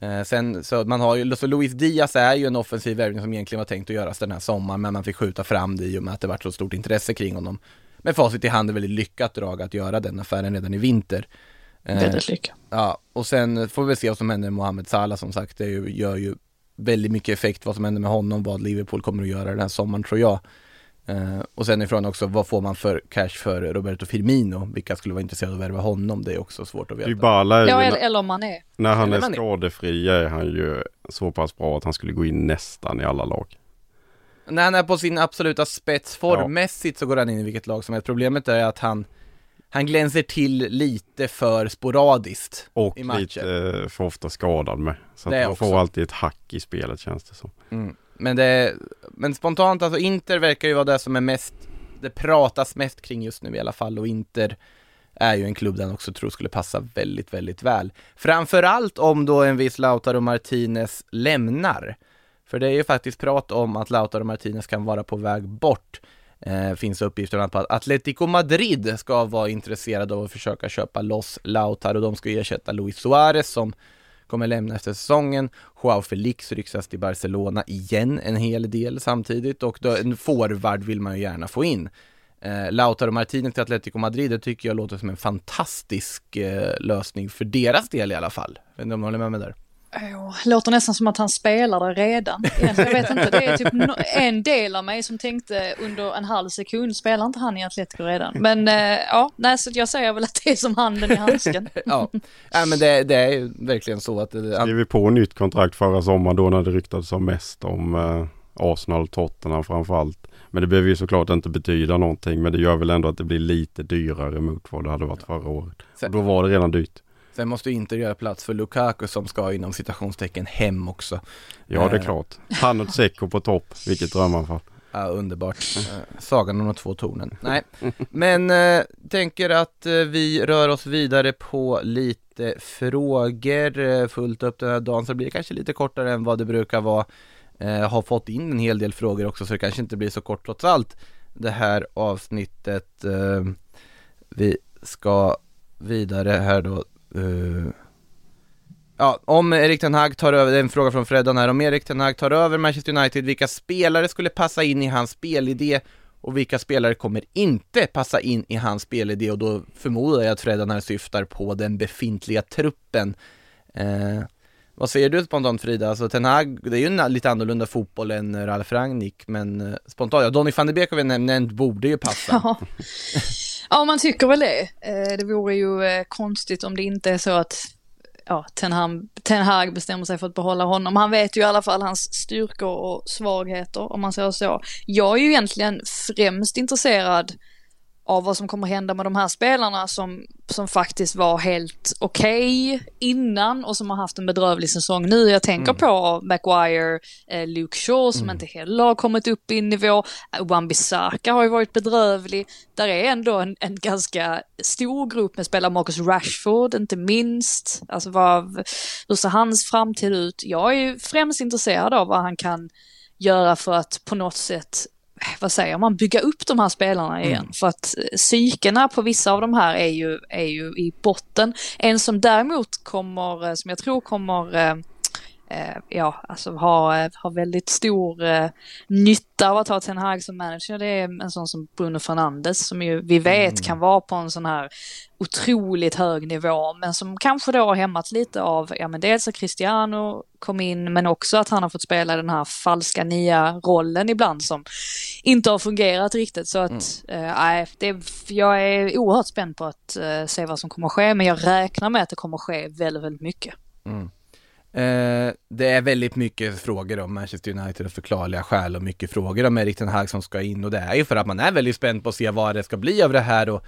Eh, sen så man har ju, så Luis Diaz är ju en offensiv värvning som egentligen var tänkt att göras den här sommaren, men man fick skjuta fram det i och med att det var så stort intresse kring honom. Med facit i hand är väldigt lyckat drag att göra den affären redan i vinter. Eh, Väldigt lyckat. Ja, och sen får vi se vad som händer med Mohamed Salah som sagt, det gör ju väldigt mycket effekt vad som händer med honom, vad Liverpool kommer att göra den här sommaren tror jag. Eh, och sen ifrån också, vad får man för cash för Roberto Firmino? Vilka skulle vara intresserade av att värva honom? Det är också svårt att veta. Dybala är Ja, ju, eller, eller om man är. när han är man är- skadefri är han ju så pass bra att han skulle gå in nästan i alla lag. När han är på sin absoluta spets formmässigt så går han in i vilket lag som helst. Problemet är att han, han glänser till lite för sporadiskt Och i matcher. lite eh, för ofta skadad med. Så att han också. får alltid ett hack i spelet känns det som. Mm. Men det, men spontant alltså Inter verkar ju vara det som är mest, det pratas mest kring just nu i alla fall och Inter är ju en klubb den också tror skulle passa väldigt, väldigt väl. Framförallt om då en viss Lautaro Martinez lämnar. För det är ju faktiskt prat om att Lautaro Martinez kan vara på väg bort. Eh, finns uppgifter om att Atletico Madrid ska vara intresserade av att försöka köpa loss Lautaro. De ska ersätta Luis Suarez som kommer lämna efter säsongen. Joao Felix ryktas till Barcelona igen en hel del samtidigt och då, en forward vill man ju gärna få in. Eh, Lautaro Martinez till Atletico Madrid, det tycker jag låter som en fantastisk eh, lösning för deras del i alla fall. Jag vet inte om du håller med mig där? Jo, Låter nästan som att han spelar där redan. Jag vet inte, det är typ en del av mig som tänkte under en halv sekund, spelar inte han i Atletico redan? Men eh, ja, nej, så jag säger väl att det är som handen i handsken. ja, Nej, men det, det är ju verkligen så att det, Skrev vi på nytt kontrakt förra sommaren då när det ryktades som mest om eh, Arsenal Tottenham framförallt. Men det behöver ju såklart inte betyda någonting men det gör väl ändå att det blir lite dyrare mot vad det hade varit förra året. Och då var det redan dyrt. Sen måste inte göra plats för Lukaku som ska inom citationstecken hem också. Ja det är Eh, klart. Han och Dzeko på topp. Vilket drömanfall. Ja, underbart. Eh, Sagan om de två tornen. Nej, men eh, tänker att eh, vi rör oss vidare på lite frågor. Fullt upp den här dagen så det blir kanske lite kortare än vad det brukar vara. Eh, har fått in en hel del frågor också så det kanske inte blir så kort trots allt. Det här avsnittet. Eh, vi ska vidare här då. Eh, Ja, om Erik Ten Hag tar över, det är en fråga från Freddan här, om Erik Ten Hag tar över Manchester United, vilka spelare skulle passa in i hans spelidé och vilka spelare kommer inte passa in i hans spelidé och då förmodar jag att Freddan här syftar på den befintliga truppen. Eh, vad säger du spontant Frida? Alltså Ten Hag, det är ju en lite annorlunda fotboll än Ralf Rangnick, men eh, spontant, ja Donny van de Beek har vi näm- nämnt, borde ju passa. Ja. ja, man tycker väl det. Eh, det vore ju eh, konstigt om det inte är så att ja, Ten, Hag, Ten Hag bestämmer sig för att behålla honom. Han vet ju i alla fall hans styrkor och svagheter, om man säger så. Jag är ju egentligen främst intresserad av vad som kommer hända med de här spelarna som, som faktiskt var helt okej innan och som har haft en bedrövlig säsong nu. Jag tänker Mm. på Maguire, eh, Luke Shaw som inte heller har kommit upp i nivå. Eh, Wan-Bissaka har ju varit bedrövlig. Där är ändå en, en ganska stor grupp med spelare, Marcus Rashford inte minst. Alltså vad, hur ser hans framtid ut? Jag är ju främst intresserad av vad han kan göra för att på något sätt vad säger man, bygga upp de här spelarna igen. Mm. För att eh, psykena på vissa av de här är ju, är ju i botten. En som däremot kommer, eh, som jag tror kommer eh, ja, alltså ha, eh, ha väldigt stor eh, nytta av att ha Ten Hag som manager. Det är en sån som Bruno Fernandes som ju vi vet kan vara på en sån här otroligt hög nivå, men som kanske då har hämmats lite av, ja men dels att Cristiano kom in, men också att han har fått spela den här falska nia rollen ibland som inte har fungerat riktigt. Så att, eh, nej, det, jag är oerhört spänd på att eh, se vad som kommer att ske, men jag räknar med att det kommer att ske väldigt, väldigt mycket. Eh, det är väldigt mycket frågor om Manchester United av förklarliga skäl och mycket frågor om Erik Ten Hag som ska in och det är ju för att man är väldigt spänd på att se vad det ska bli av det här och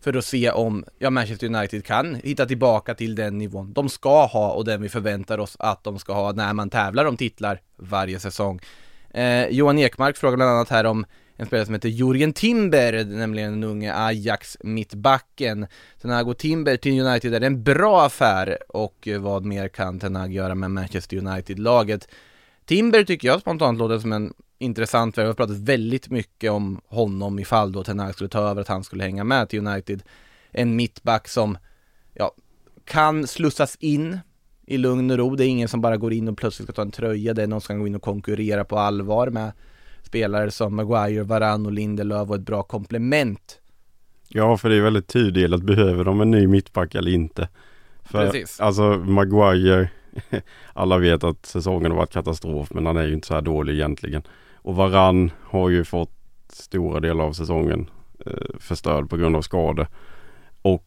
för att se om ja, Manchester United kan hitta tillbaka till den nivån de ska ha och den vi förväntar oss att de ska ha när man tävlar om titlar varje säsong. Eh, Johan Ekmark frågar bland annat här om en spelare som heter Jurgen Timber, nämligen den unge Ajax mittbacken. Tenago Timber till United är en bra affär och eh, vad mer kan Tenag göra med Manchester United-laget? Timber tycker jag spontant låter som en intressant värld. Vi har pratat väldigt mycket om honom ifall då Tenag skulle ta över, att han skulle hänga med till United. En mittback som, ja, kan slussas in i lugn och ro. Det är ingen som bara går in och plötsligt ska ta en tröja. Det är någon som kan gå in och konkurrera på allvar med spelare som Maguire, Varann och Lindelöf och ett bra komplement. Ja, för det är väldigt tydligt. Behöver de en ny mittback eller inte? För, Precis. Alltså Maguire, alla vet att säsongen har varit katastrof men han är ju inte så här dålig egentligen. Och Varann har ju fått stora delar av säsongen eh, förstörd på grund av skador. Och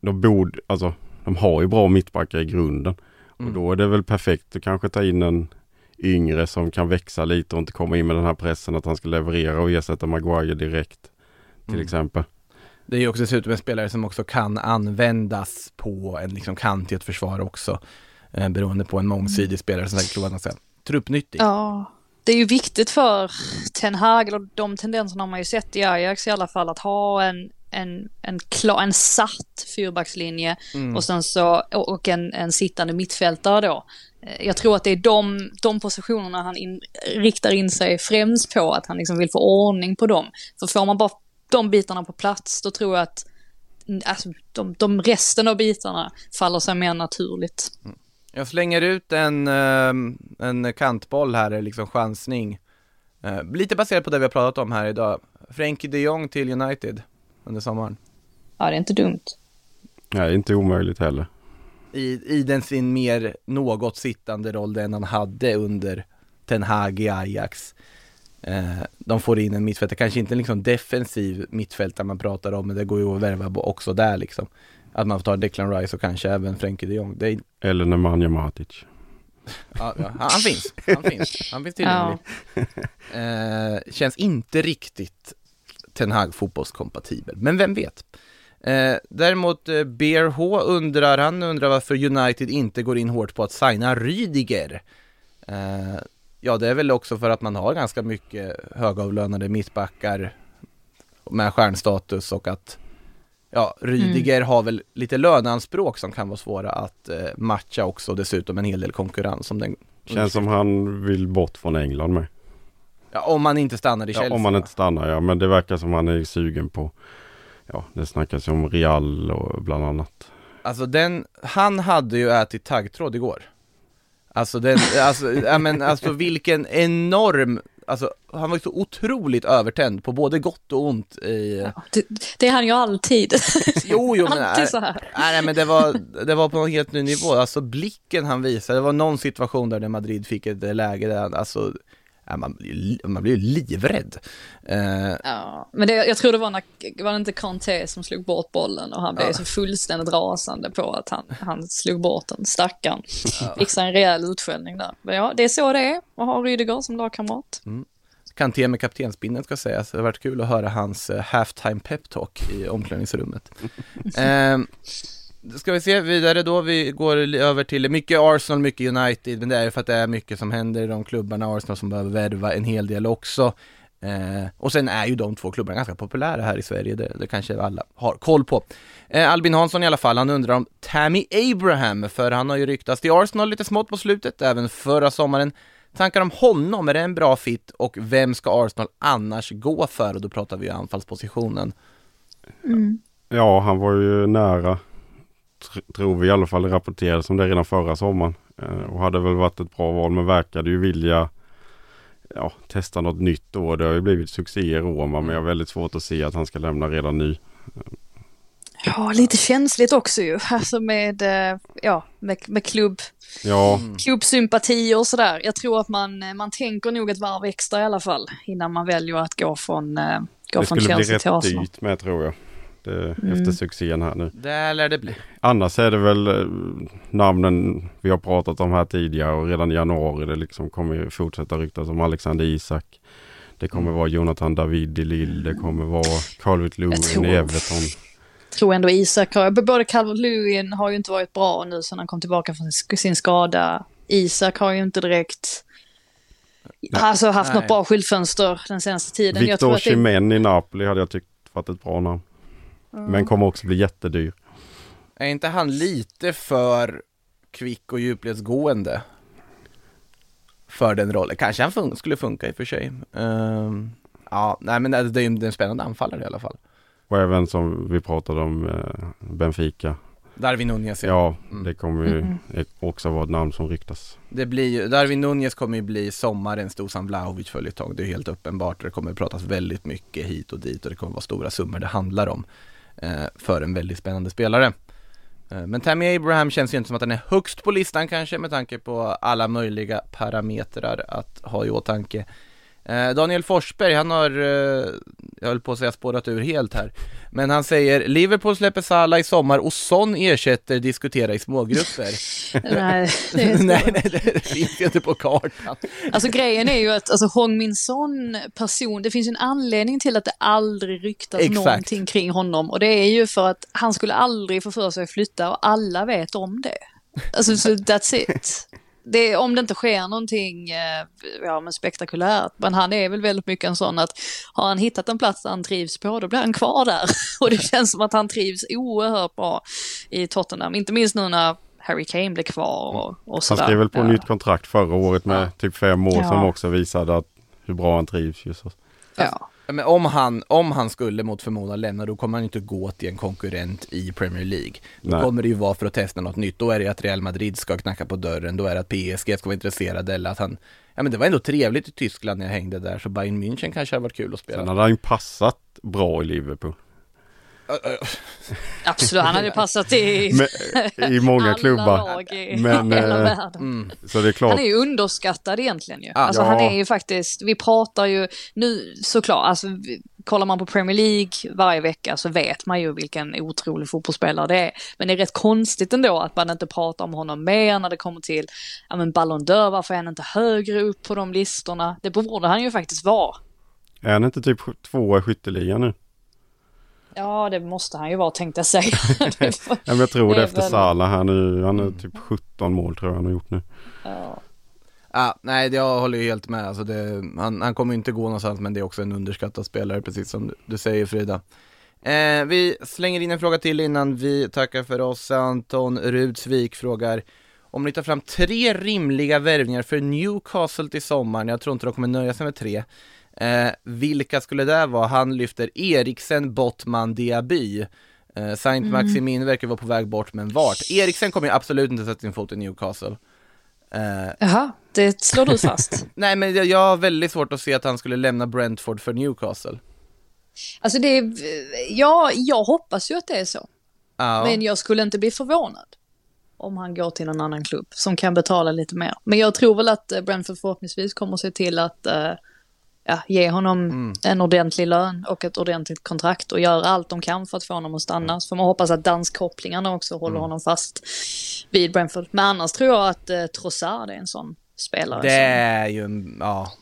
de borde, alltså de har ju bra mittbackar i grunden. Mm. Och då är det väl perfekt att kanske ta in en yngre som kan växa lite och inte komma in med den här pressen att han ska leverera och ersätta Maguire direkt. Till Mm. exempel. Det är ju också dessutom en spelare som också kan användas på en liksom kant i ett försvar också. Eh, beroende på en mångsidig spelare som säkert tror att han ska truppnyttig. Ja, det är ju viktigt för Ten Hag, eller de tendenserna har man ju sett i Ajax i alla fall, att ha en, en, en, klar, en satt fyrbackslinje Mm. och sen så, och en, en sittande mittfältare då. Eh, Jag tror att det är de, de positionerna han in, riktar in sig främst på, att han liksom vill få ordning på dem. För får man bara de bitarna på plats, då tror jag att mm, alltså, de, de resten av bitarna faller sig mer naturligt. Jag slänger ut en, eh, en kantboll här, eller liksom chansning. Eh, lite baserat på det vi har pratat om här idag. Frenkie de Jong till United under sommaren. Ja, det är inte dumt. Nej, inte omöjligt heller. I, i den sin mer något sittande roll den han hade under Ten Hag i Ajax. Eh, de får in en mittfältare, kanske inte en liksom defensiv mittfältare man pratar om, men det går ju att värva också där liksom. Att man tar Declan Rice och kanske även Frenkie de Jong. Det är, Eller Nemanja Matic. ja, ja, han finns, han finns, han finns tillgänglig. Eh, känns inte riktigt Ten Hag fotbollskompatibel, men vem vet? Eh, däremot eh, Bear H undrar, han undrar varför United inte går in hårt på att signa Rydiger. Eh, ja, det är väl också för att man har ganska mycket högavlönade mittbackar med stjärnstatus och att ja, Rydiger har väl lite löneanspråk som kan vara svåra att eh, matcha också, dessutom en hel del konkurrens om den Känns som han vill bort från England med. Ja, om man inte stannar i Chelsea. Ja, om man va? inte stannar ja, men det verkar som han är sugen på Ja, det snackas ju om Real och bland annat. Alltså den, han hade ju ätit taggtråd igår. Alltså den, alltså, ja, men, alltså vilken enorm, alltså han var ju så otroligt övertänd på både gott och ont i... Det, det är han ju alltid. Jo, jo, men, alltid så här. Nej, men det var, det var på en helt ny nivå, alltså blicken han visade, det var någon situation där Madrid fick ett läge där han, alltså, ja, man, man blir ju livrädd. Eh, Ja, men det, jag tror det var, när, var det inte Kanté som slog bort bollen och han blev Ja. så fullständigt rasande på att han, han slog bort den, stackaren. Fick sig en rejäl utskällning där. Men ja, det är så det är att ha Rydiger som lagkamrat. Kanté med kaptensbindeln ska sägas. Det har varit kul att höra hans eh, halftime peptalk i omklädningsrummet. eh, ska vi se vidare då, vi går över till mycket Arsenal, mycket United, men det är ju för att det är mycket som händer i de klubbarna, Arsenal som behöver värva en hel del också. Eh, och sen är ju de två klubbarna ganska populära här i Sverige, det, det kanske alla har koll på. Eh, Albin Hansson i alla fall, han undrar om Tammy Abraham, för han har ju ryktats till Arsenal lite smått på slutet, även förra sommaren. Tankar om honom, är det en bra fit och vem ska Arsenal annars gå för? Och då pratar vi anfallspositionen. Mm. Ja, han var ju nära, tror vi i alla fall, det rapporterades om det redan förra sommaren. Eh, och hade väl varit ett bra val, men verkade ju vilja ja, testa något nytt då. Det har ju blivit succé i Roma, men jag har väldigt svårt att se att han ska lämna redan nu. Ja, lite känsligt också ju. Alltså med, eh, ja, med, med klubb, Ja, klubbsympati och sådär. Jag tror att man, eh, man tänker nog ett varv extra i alla fall innan man väljer att gå från, gå det från skulle bli Chelsea rätt till Arsenal. dyrt med tror jag. Det, Mm. Efter succén här nu. Det lär det bli. Annars är det väl eh, namnen vi har pratat om här tidigare och redan i januari det liksom kommer ju fortsätta ryktas om Alexander Isak. Det kommer Mm. vara Jonathan David i Lille, det kommer vara Calvert Lewin tror- i Everton. tror ändå Isak har, både Calvert Lewin har ju inte varit bra nu sedan han kom tillbaka från sin- skada. Isak har ju inte direkt alltså haft Nej. något bra skyltfönster den senaste tiden. Victor att det, i Napoli hade jag tyckt varit ett bra namn. Men kommer också bli jättedyr. Är inte han lite för kvick och djupledsgående? För den rollen. Kanske han fun- skulle funka i och för sig. Ehm, ja, nej men det det är ju en spännande anfallare i alla fall. Och även som vi pratade om eh, Benfica. Darwin Nunez Ja, Mm. det kommer ju Mm. också vara ett namn som ryktas. Det blir ju, Darwin Nunez kommer ju bli sommarens Dusan Vlahovic följetong. Det är helt uppenbart. Det kommer pratas väldigt mycket hit och dit och det kommer vara stora summor det handlar om. Eh, för en väldigt spännande spelare. Eh, men Tammy Abraham känns ju inte som att den är högst på listan kanske med tanke på alla möjliga parametrar att ha i åtanke. Eh, Daniel Forsberg, han har, eh, jag höll på att säga spårat ur helt här, men han säger Liverpool släpper Salah i sommar och Son ersätter diskutera i smågrupper. nej, det är nej, nej, det finns ju inte på kartan. Alltså grejen är ju att alltså, Hong Min Son person, det finns ju en anledning till att det aldrig ryktas Exakt. någonting kring honom och det är ju för att han skulle aldrig få för sig att flytta och alla vet om det. Alltså så that's it. Det, om det inte sker någonting eh, ja, men spektakulärt, men han är väl väldigt mycket en sån att har han hittat en plats där han trivs på, då blir han kvar där. Och det känns som att han trivs oerhört bra i Tottenham, inte minst nu när Harry Kane blev kvar och, och Han skrev väl på Ja. nytt kontrakt förra året med typ fem år Ja. som också visade att hur bra han trivs. Just. Ja. Men om han, om han skulle mot förmodan lämna, då kommer han inte gå till en konkurrent i Premier League. Då Nej. kommer det ju vara för att testa något nytt. Då är det att Real Madrid ska knacka på dörren, då är det att PSG ska vara intresserade eller att han Ja men det var ändå trevligt i Tyskland när jag hängde där, så Bayern München kanske hade varit kul att spela. Sen hade han ju passat bra i Liverpool. Absolut, han hade passat i, Men, I många alla klubbar. lag i Men, hela eh, världen. Mm. Så det är klart. Han är ju underskattad egentligen ju. Ja. Alltså Ja. han är ju faktiskt, vi pratar ju nu såklart, alltså vi- kollar man på Premier League varje vecka så vet man ju vilken otrolig fotbollsspelare det är. Men det är rätt konstigt ändå att man inte pratar om honom mer när det kommer till, ja men Ballon d'Or, varför är han inte högre upp på de listorna? Det borde han ju faktiskt vara. Är han inte typ tvåa i skytteligan nu? Ja, det måste han ju vara tänkte jag säga. Ja, men jag tror Det efter väl- Salah här nu. Han är typ 17 mål tror jag han har gjort nu. Ja. Ja, nej, jag håller ju helt med. Alltså det, han, han kommer ju inte gå någonstans, men det är också en underskattad spelare, precis som du, du säger Frida. Eh, vi slänger in en fråga till innan vi tackar för oss. Anton Rudsvik frågar om ni tar fram tre rimliga värvningar för Newcastle till sommaren, jag tror inte de kommer nöja sig med tre. Eh, vilka skulle det vara? Han lyfter Eriksen, Bottman, Diaby. Eh, Saint Mm. Maximin verkar vara på väg bort, men vart? Eriksen kommer ju absolut inte sätta sin fot i Newcastle. Eh, Jaha, det slår du fast. Nej men jag, jag har väldigt svårt att se att han skulle lämna Brentford för Newcastle. Alltså det är, ja, jag hoppas ju att det är så. Ja. Men jag skulle inte bli förvånad om han går till någon annan klubb som kan betala lite mer. Men jag tror väl att eh, Brentford förhoppningsvis kommer att se till att eh, ja, ge honom Mm. en ordentlig lön och ett ordentligt kontrakt och göra allt de kan för att få honom att stanna. Så får man hoppas att danskopplingarna också håller Mm. honom fast vid Brentford. Men annars tror jag att eh, Trossard är en sån spelare. Det som- är ju en, ja,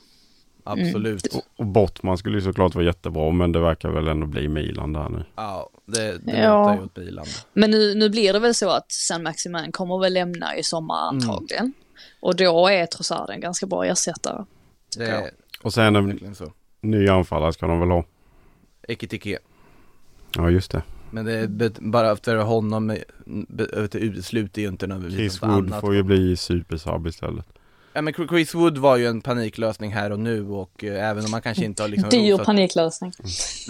absolut. Mm. Och Bottman skulle ju såklart vara jättebra men det verkar väl ändå bli Milan där nu. Ja, det, det Ja. ju åt bilan. Men nu, nu blir det väl så att San Maximin kommer väl lämna i sommar Mm. antagligen. Och då är Trossard en ganska bra ersättare. Det, Och sen en ny anfallare ska de väl ha. Ekitike. Ja just det. Men det är bara efter honom, utesluter ju inte något Chris Wood annat. får ju bli supersub istället. Ja men Chris Wood var ju en paniklösning här och nu och eh, även om man kanske inte har liksom Dyr paniklösning.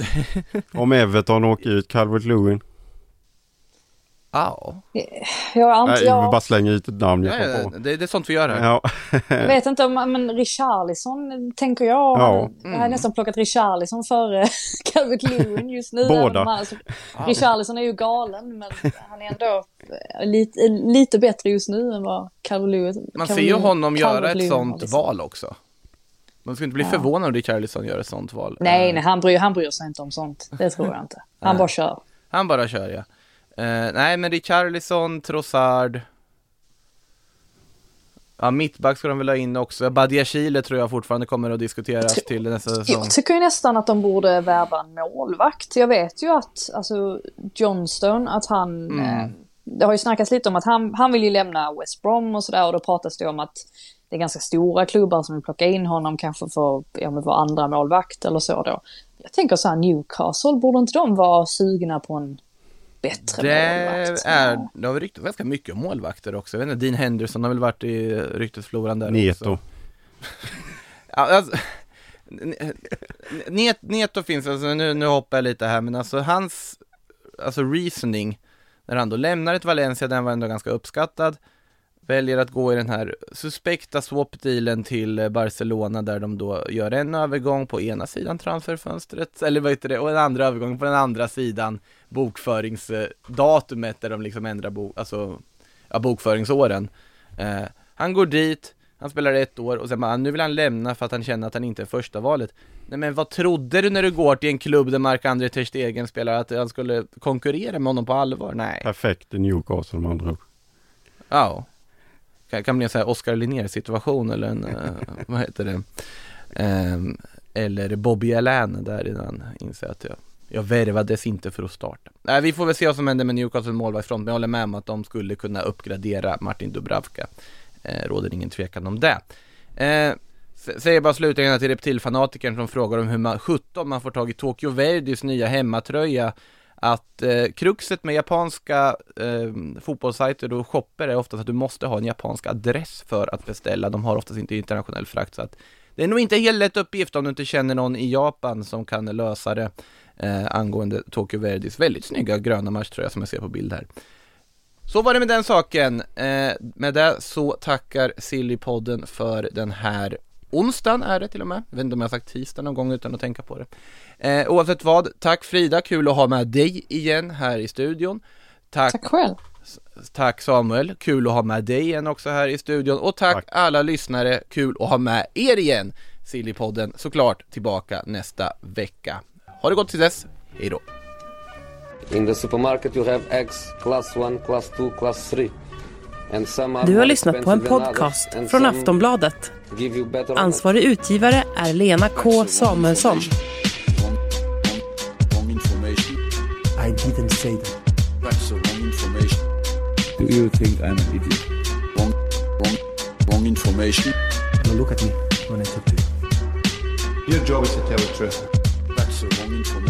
Om Everton åker ut Calvert Lewin. Ja. Jag, har Nej, inte, vi jag, bara slänger ut ett namn jag Ja, ja, kom på. det, det är sånt vi gör här. Ja. jag vet inte om, men Richarlison tänker jag. Ja. Jag hade nästan plockat Richarlison före Calvert Lewin just nu. Båda. han- Alltså, Richarlison är ju galen men han är ändå eh, lite, lite bättre just nu än vad Calvert Lewin Man ser ju honom göra ett sånt liksom. val också. Man skulle inte bli förvånad om Richarlison gör ett sånt val. Nej, Eh, nej han, bryr, han bryr sig inte om sånt. Det tror jag inte. Han Nej. bara kör. Han bara kör ja. Eh, nej men Richarlison, Trossard. Ja mittback ska de väl ha in också. Badia Chile tror jag fortfarande kommer att diskuteras till nästa säsong. Jag tycker ju nästan att de borde värva en målvakt. Jag vet ju att alltså, Johnstone, att han... Mm. Eh, det har ju snackats lite om att han, han vill ju lämna West Brom och sådär och då pratas det om att det är ganska stora klubbar som vill plocka in honom kanske för, ja, men för andra målvakt eller så då. Jag tänker så här Newcastle, borde inte de vara sugna på en bättre Det målvakt? är, det har väl ryktats ganska mycket om målvakter också. Jag vet inte, Dean Henderson har väl varit i ryktesfloran där Neto. också. Ja, alltså, Net, Neto finns, alltså nu, nu hoppar jag lite här, men alltså hans, alltså reasoning, när han då lämnar ett Valencia, den var ändå ganska uppskattad, väljer att gå i den här suspekta swap-dealen till eh, Barcelona där de då gör en övergång på ena sidan transferfönstret, eller vad heter det, och en andra övergång på den andra sidan bokföringsdatumet där de liksom ändrar bo, alltså, ja, bokföringsåren. Eh, han går dit, han spelar ett år och sen bara, nu vill han lämna för att han känner att han inte är första valet. Nej men vad trodde du när du går till en klubb där Marc-André Ter Stegen spelar, att han skulle konkurrera med honom på allvar? Nej. Perfekt i Newcastle med andra ord. Ja. Kan, kan bli en sån här Oscar Linnér situation eller en, eh, vad heter det, um, eller Bobby Allen där innan inser att jag, jag värvades inte för att starta. Nej, vi får väl se vad som händer med Newcastle målvaktsfront, men jag håller med om att de skulle kunna uppgradera Martin Dubravka. Eh, råder ingen tvekan om det. Eh, säger bara slutligen till reptilfanatikern som frågar om hur man, 17 man får tag i Tokyo Verdis nya hemmatröja att eh, kruxet med japanska eh, fotbollssajter och shopper är oftast att du måste ha en japansk adress för att beställa. De har oftast inte internationell frakt så att det är nog inte en helt lätt uppgift om du inte känner någon i Japan som kan lösa det eh, angående Tokyo Verdis väldigt snygga gröna matchtröja som jag ser på bild här. Så var det med den saken. Eh, med det så tackar Sillypodden för den här onsdagen är det till och med. Jag vet inte om jag har sagt tisdag någon gång utan att tänka på det. Eh, oavsett vad, tack Frida, kul att ha med dig igen här i studion. Tack, Tack själv. tack Samuel, kul att ha med dig igen också här i studion. Och tack, alla lyssnare, kul att ha med er igen. Sillypodden såklart tillbaka nästa vecka. Ha det gott till dess, hej då. In the supermarket you have eggs class 1, class 2, class 3. Du har lyssnat på en podcast från Aftonbladet. Ansvarig utgivare är Lena K Samuelsson. I didn't say that. That's the wrong information. Do you think I'm an idiot? Wrong, wrong, wrong information. Now look at me when I talk to you. Your job is to tell the truth. That's the wrong information.